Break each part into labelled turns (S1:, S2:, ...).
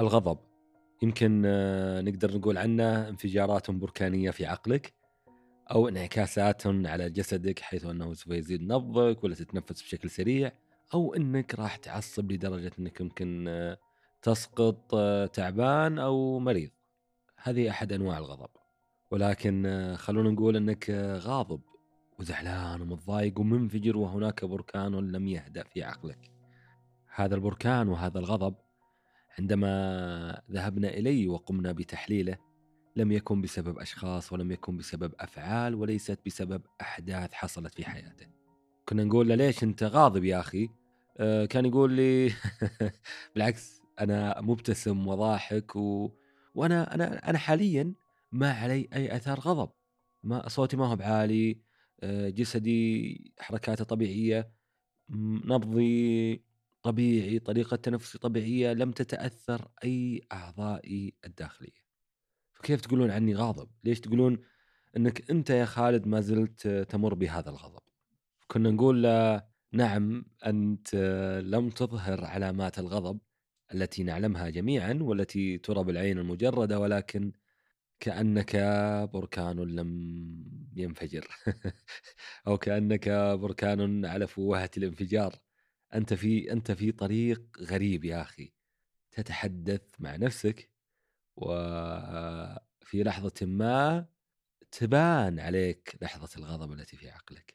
S1: الغضب. يمكن آه، نقدر نقول عنه انفجارات بركانية في عقلك أو انعكاسات على جسدك حيث أنه سوف يزيد نبضك ولا تتنفس بشكل سريع أو أنك راح تعصب لدرجة أنك يمكن آه، تسقط آه، تعبان أو مريض. هذه أحد أنواع الغضب. ولكن خلونا نقول آه، غاضب وزعلان ومتضايق ومنفجر وهناك بركان لم يهدأ في عقلك. هذا البركان وهذا الغضب عندما ذهبنا إليه وقمنا بتحليله لم يكن بسبب أشخاص ولم يكن بسبب أفعال وليست بسبب أحداث حصلت في حياته. كنا نقول له ليش أنت غاضب يا أخي؟ آه كان يقول لي بالعكس أنا مبتسم وضاحك و... وأنا أنا أنا حاليا ما علي أي أثار غضب. ما صوتي ما هو بعالي آه جسدي حركاته طبيعية م- نبضي طبيعي طريقة تنفسي طبيعية لم تتأثر أي أعضائي الداخلية. فكيف تقولون عني غاضب؟ ليش تقولون أنك أنت يا خالد ما زلت تمر بهذا الغضب؟ كنا نقول له نعم أنت لم تظهر علامات الغضب التي نعلمها جميعا والتي ترى بالعين المجردة ولكن كأنك بركان لم ينفجر. أو كأنك بركان على فوهة الانفجار. أنت في أنت في طريق غريب يا أخي. تتحدث مع نفسك وفي لحظة ما تبان عليك لحظة الغضب التي في عقلك.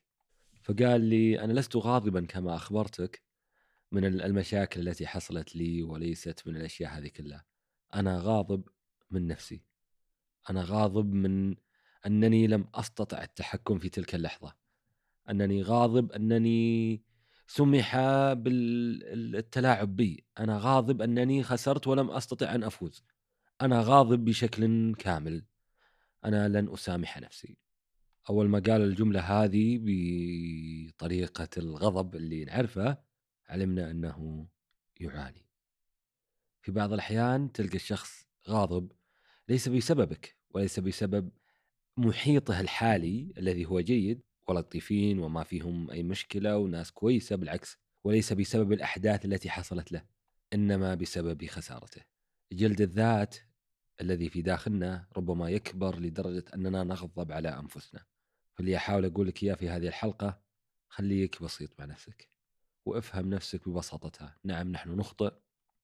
S1: فقال لي أنا لست غاضبا كما أخبرتك من المشاكل التي حصلت لي وليست من الأشياء هذه كلها. أنا غاضب من نفسي. أنا غاضب من أنني لم أستطع التحكم في تلك اللحظة. أنني غاضب أنني سمح بالتلاعب بي. أنا غاضب أنني خسرت ولم أستطع أن أفوز. أنا غاضب بشكل كامل. أنا لن أسامح نفسي. أول ما قال الجملة هذه بطريقة الغضب اللي نعرفه علمنا أنه يعاني. في بعض الأحيان تلقى الشخص غاضب ليس بسببك وليس بسبب محيطه الحالي الذي هو جيد ولطيفين وما فيهم أي مشكلة وناس كويسة بالعكس وليس بسبب الأحداث التي حصلت له إنما بسبب خسارته. جلد الذات الذي في داخلنا ربما يكبر لدرجة أننا نغضب على أنفسنا. فاللي أحاول أقول لك إياه في هذه الحلقة خليك بسيط مع نفسك وافهم نفسك ببساطتها. نعم نحن نخطئ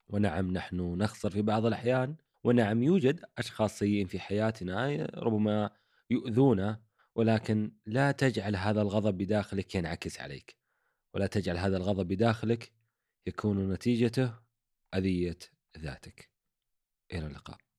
S1: ونعم نحن نخسر في بعض الأحيان ونعم يوجد أشخاص سيئين في حياتنا ربما يؤذونا ولكن لا تجعل هذا الغضب بداخلك ينعكس عليك. ولا تجعل هذا الغضب بداخلك يكون نتيجته أذية ذاتك. إلى اللقاء.